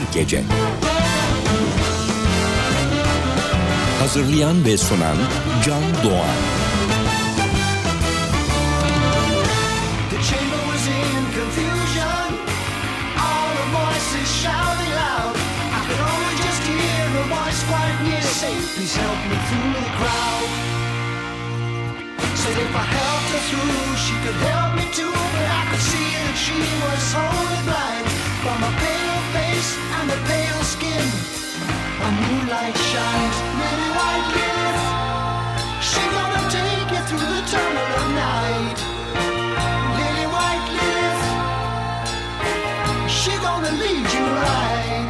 bir gece. Hazırlayan ve sunan Can Doğan. Please help me through the crowd. Said if I helped her through, she could help me too. But I could see that she was wholly blind by my pain. Face and her pale skin, a moonlight shines. Lily white lilies, she gonna take you through the tunnel of night. Lily white lilies, she gonna lead you right.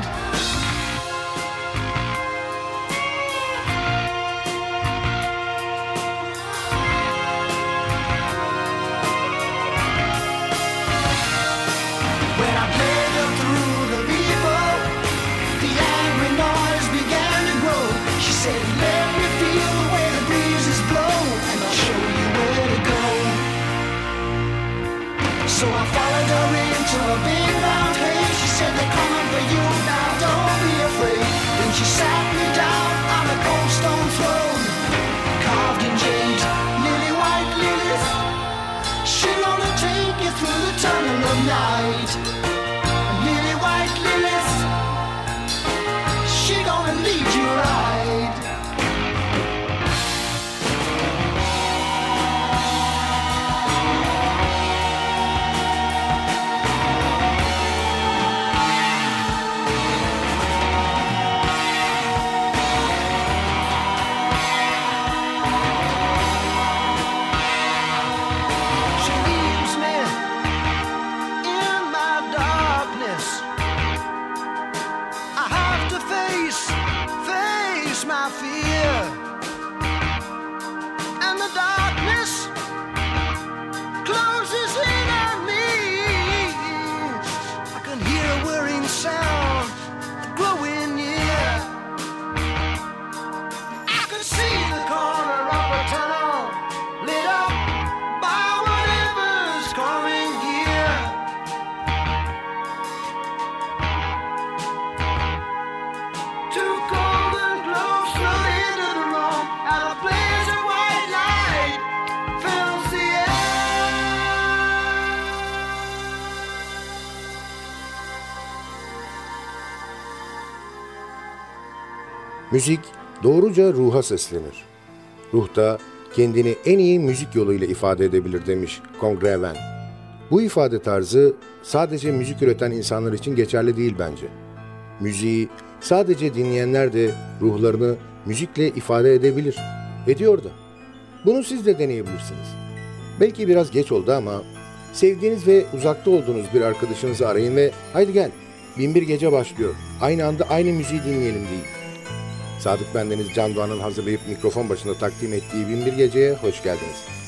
Müzik doğruca ruha seslenir. Ruh da kendini en iyi müzik yoluyla ifade edebilir demiş Kongreven. Bu ifade tarzı sadece müzik üreten insanlar için geçerli değil bence. Müziği sadece dinleyenler de ruhlarını müzikle ifade edebilir. Ediyor da. Bunu siz de deneyebilirsiniz. Belki biraz geç oldu ama sevdiğiniz ve uzakta olduğunuz bir arkadaşınızı arayın ve haydi gel binbir gece başlıyor. Aynı anda aynı müziği dinleyelim deyin. Sadık Bendeniz Can Doğan'ın hazırlayıp mikrofon başında takdim ettiği Binbir Gece'ye hoş geldiniz.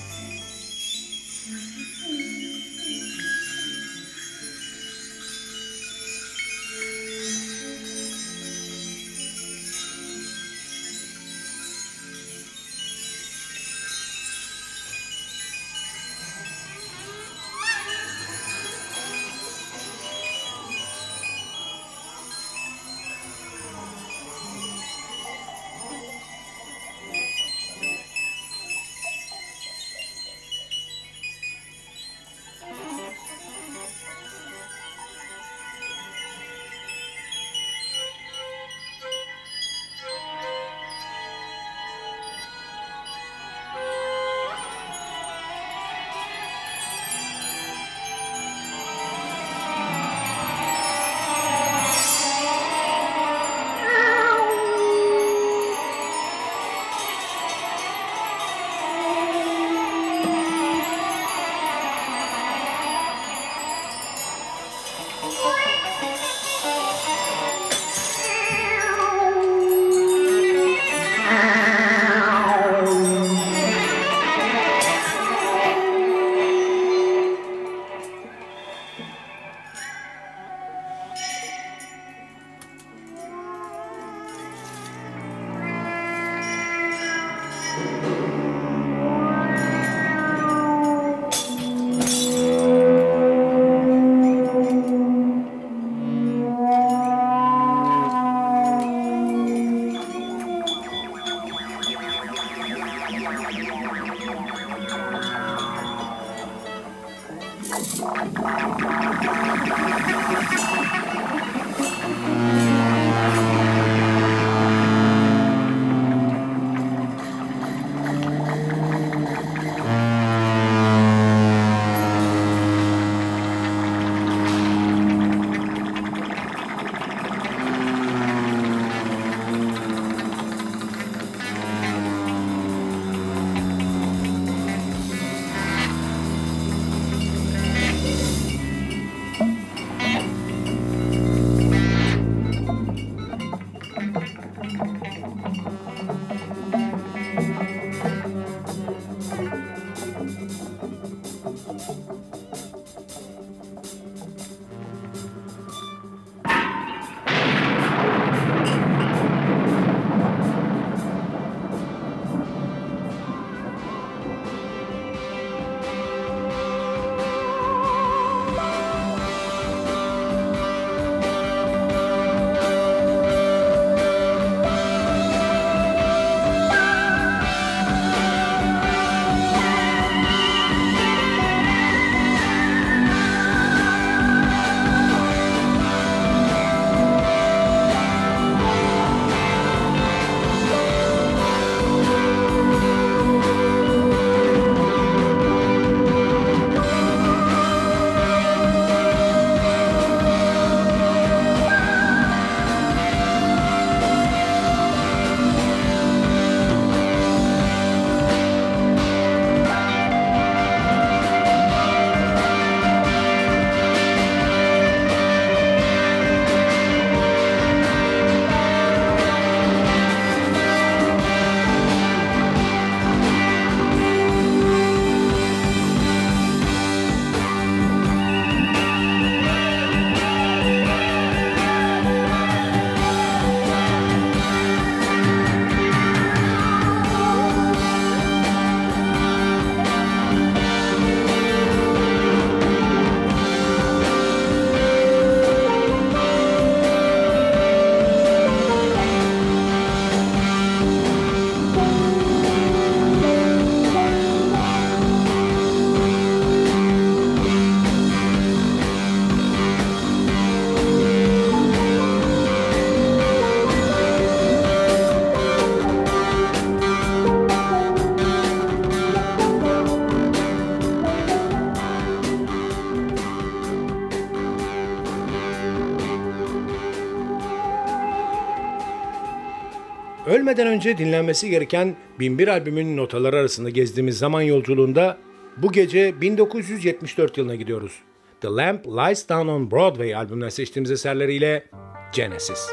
Ölmeden önce dinlenmesi gereken 1001 albümün notaları arasında gezdiğimiz zaman yolculuğunda bu gece 1974 yılına gidiyoruz. The Lamp Lies Down on Broadway albümünden seçtiğimiz eserleriyle Genesis.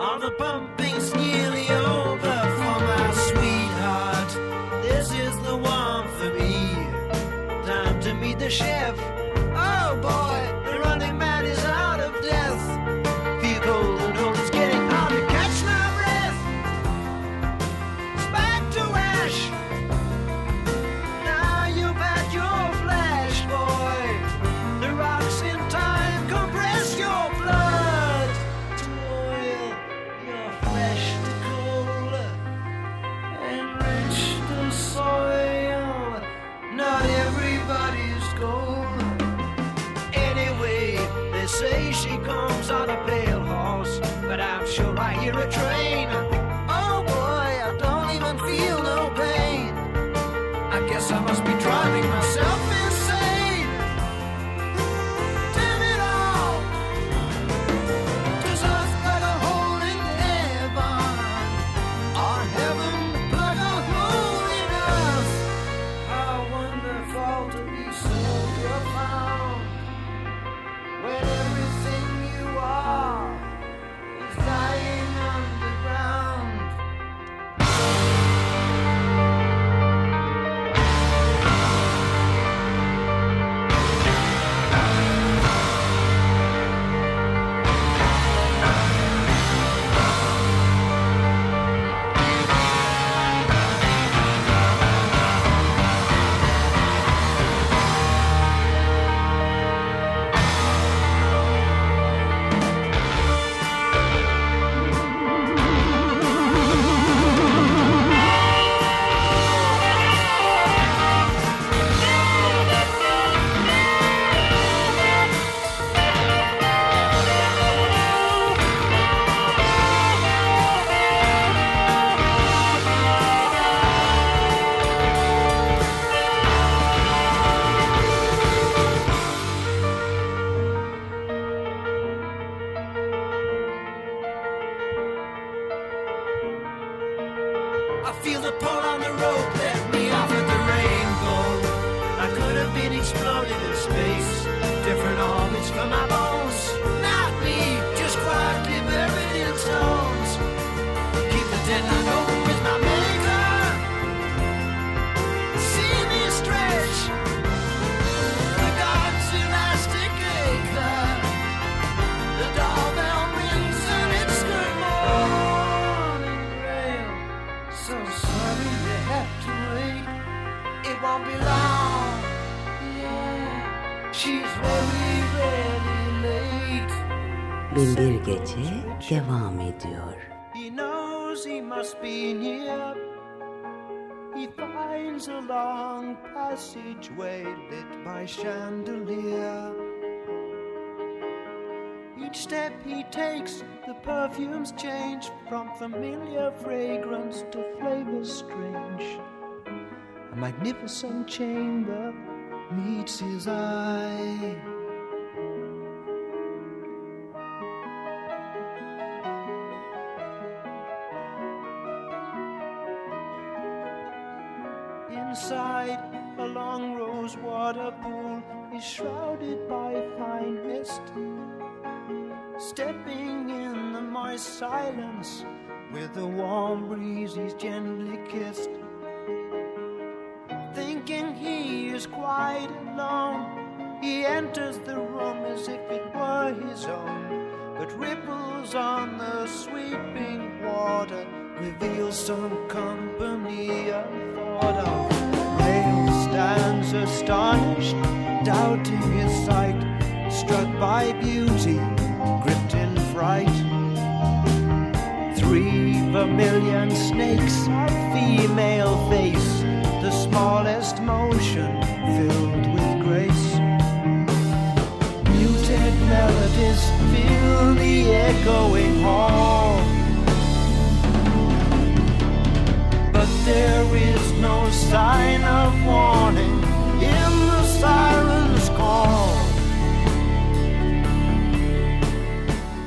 All the. Gece devam ediyor. He knows he must be near. He finds a long passageway lit by chandelier. Each step he takes, the perfumes change from familiar fragrance to flavors strange. A magnificent chamber meets his eye. Rose water pool is shrouded by fine mist. Stepping in the moist silence with the warm breeze he's gently kissed. Thinking he is quite alone, he enters the room as if it were his own. But ripples on the sweeping water reveal some company astonished, doubting his sight, struck by beauty, gripped in fright. Three vermilion snakes of female face, the smallest motion filled with grace. Muted melodies fill the echoing hall. But there is no sign of warning in the siren's call.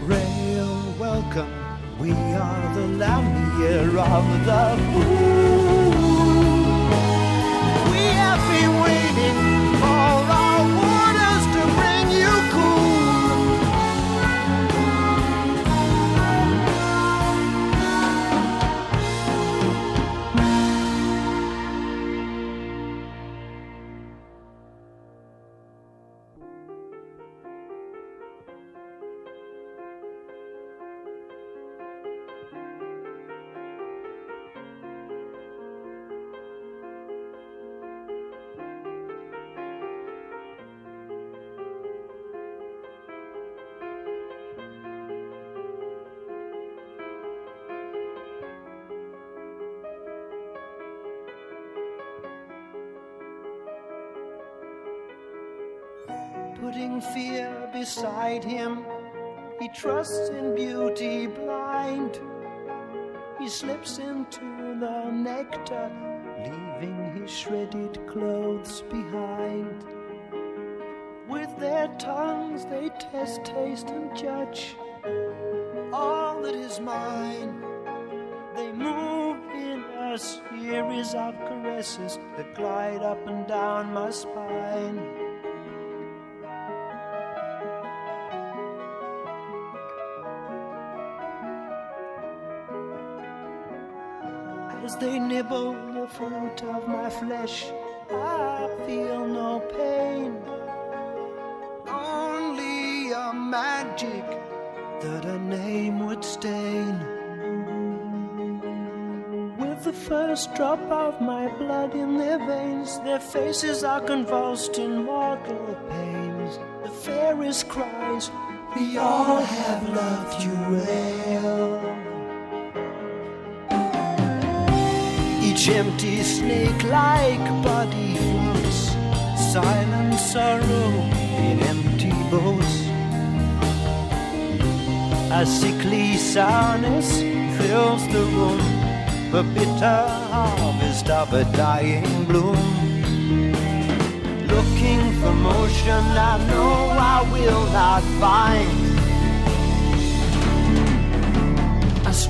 Rael, welcome, we are the Lamia of the moon. Putting fear beside him, he trusts in beauty blind. He slips into the nectar, leaving his shredded clothes behind. With their tongues they test, taste, and judge all that is mine. They move in a series of caresses that glide up and down my spine. Nibble the fruit of my flesh, I feel no pain. Only a magic that a name would stain. With the first drop of my blood in their veins, their faces are convulsed in mortal pains. The fairest cries, We all have loved you well. Empty snake-like body floats, silent sorrow in empty boats. A sickly sourness fills the room, the bitter harvest of a dying bloom. Looking for motion, I know I will not find.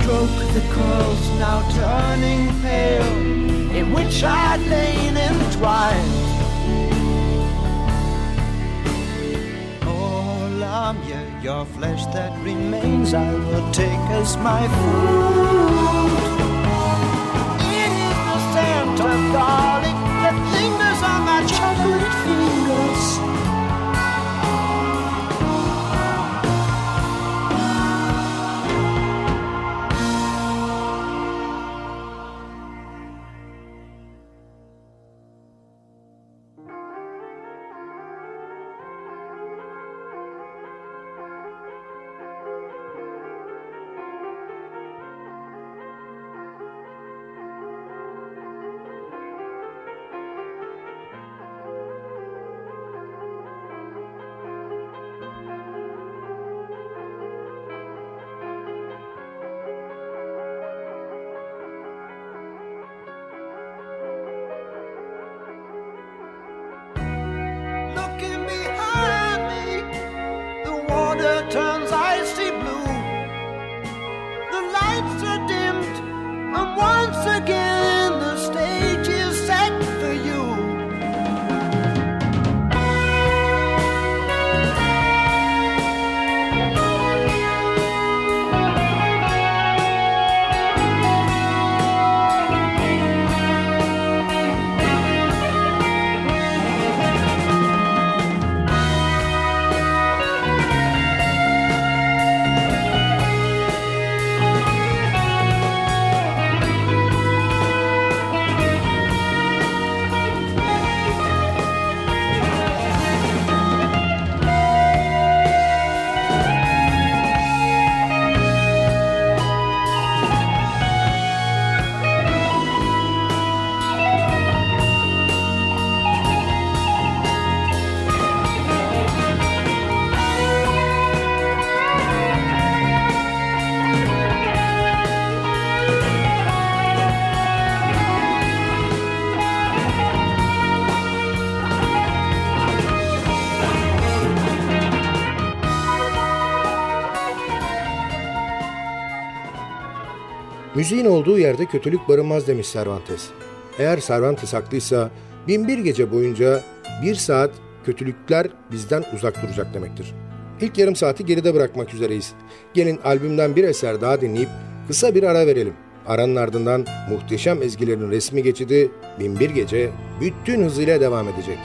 Stroke the curls now turning pale, in which I'd lain entwined. Oh, lamb, yeah, your flesh that remains, I will take as my food. It is the scent of garlic Müziğin olduğu yerde kötülük barınmaz demiş Cervantes. Eğer Cervantes haklıysa binbir gece boyunca bir saat kötülükler bizden uzak duracak demektir. İlk yarım saati geride bırakmak üzereyiz. Gelin albümden bir eser daha dinleyip kısa bir ara verelim. Aranın ardından muhteşem ezgilerin resmi geçidi Binbir Gece bütün hızıyla devam edecek.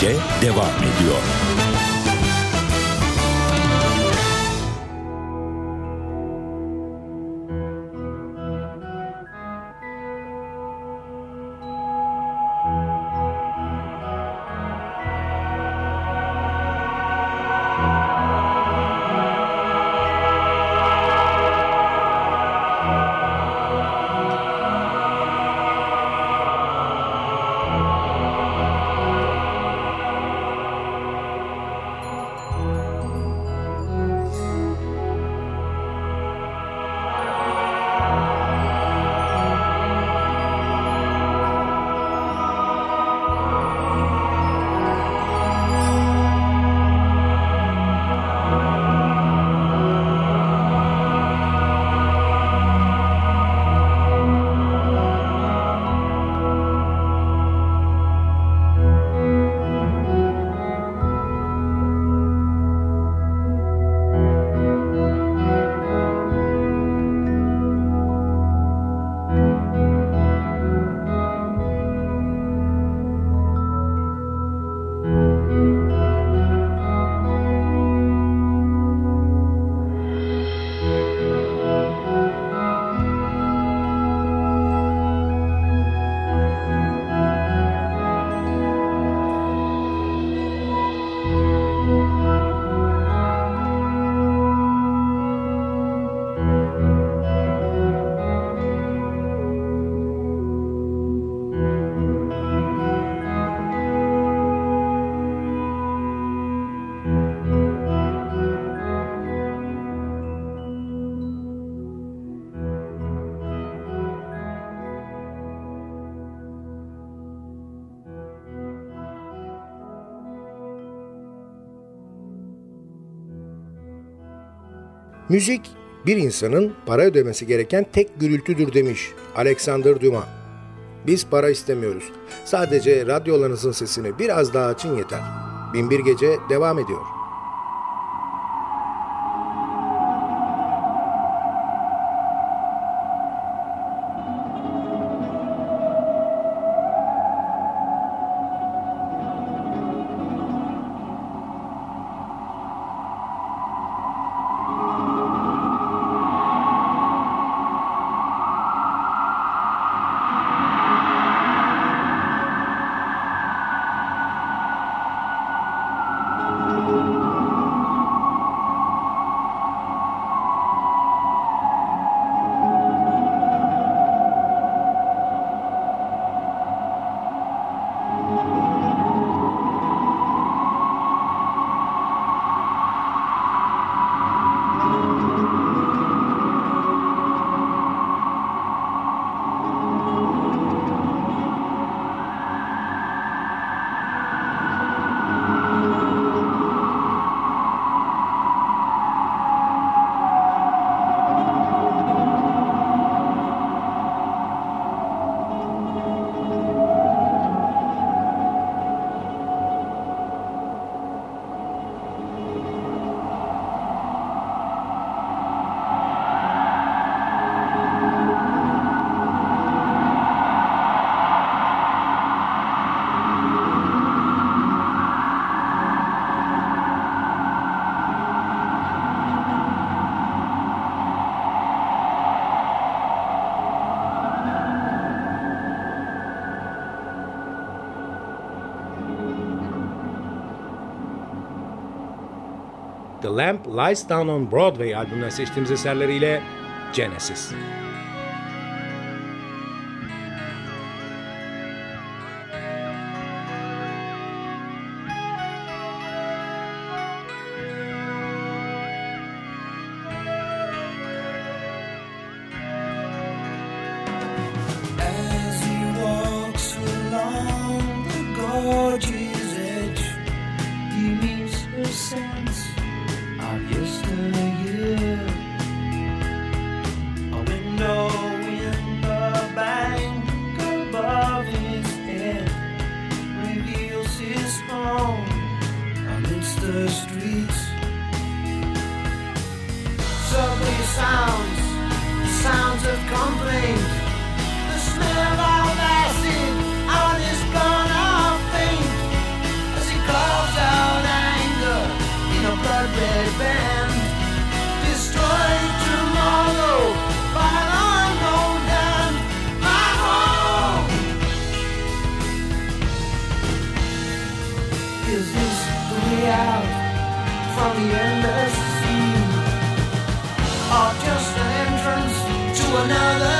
Gece devam ediyor. Müzik bir insanın para ödemesi gereken tek gürültüdür demiş Alexander Dumas. Biz para istemiyoruz. Sadece radyolarınızın sesini biraz daha açın yeter. Binbir Gece devam ediyor. Lamp Lies Down on Broadway albümünden seçtiğimiz eserleriyle Genesis. As the endless sea, or just an entrance to another.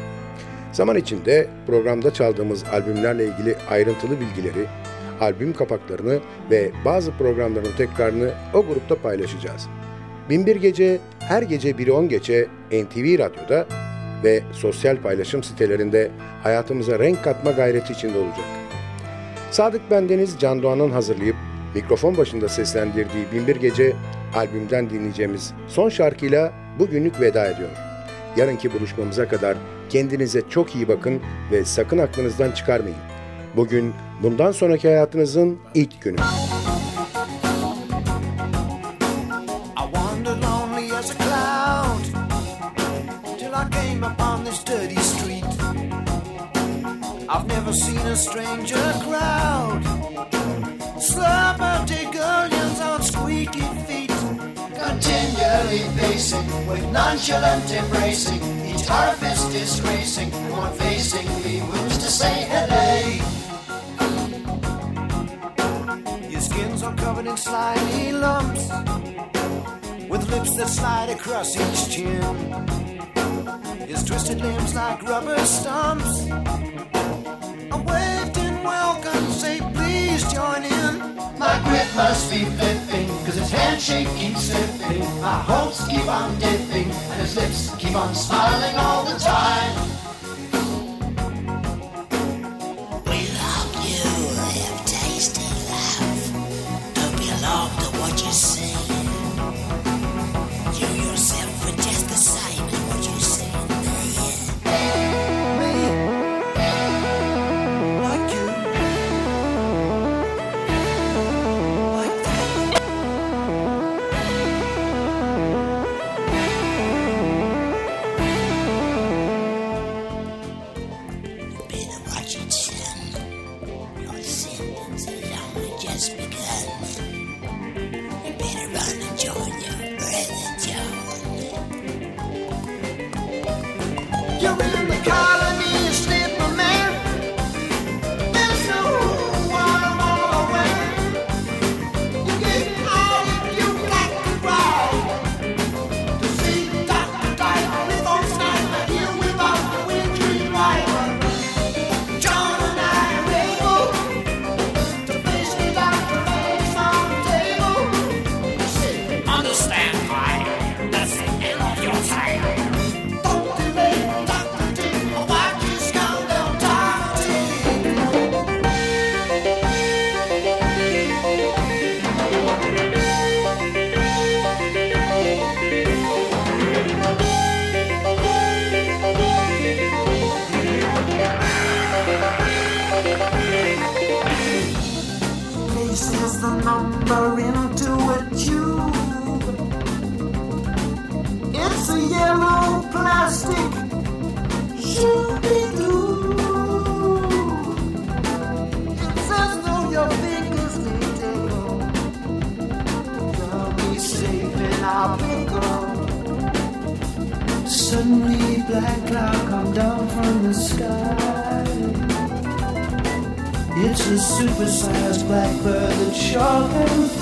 Zaman içinde programda çaldığımız albümlerle ilgili ayrıntılı bilgileri, albüm kapaklarını ve bazı programların tekrarını o grupta paylaşacağız. Binbir Gece her gece 1'i 10 geçe NTV Radyo'da ve sosyal paylaşım sitelerinde hayatımıza renk katma gayreti içinde olacak. Sadık Bendeniz Can Doğan'ın hazırlayıp mikrofon başında seslendirdiği Binbir Gece albümden dinleyeceğimiz son şarkıyla bugünlük veda ediyor. Yarınki buluşmamıza kadar Kendinize çok iyi bakın ve sakın aklınızdan çıkarmayın. Bugün bundan sonraki hayatınızın ilk günü. I've never seen a stranger crowd. Sloppy girl, on squeaky with nonchalant embracing, each orifice disgracing, one facing me moves to say hello. Your skins are covered in slimy lumps, with lips that slide across each chin. His twisted limbs like rubber stumps, a waved in welcome, please join in? My grip must be flipping, cause his handshake keeps slipping. My hopes keep on dipping, and his lips keep on smiling all the supersized blackbird that sure can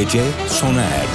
Gece sona erdi.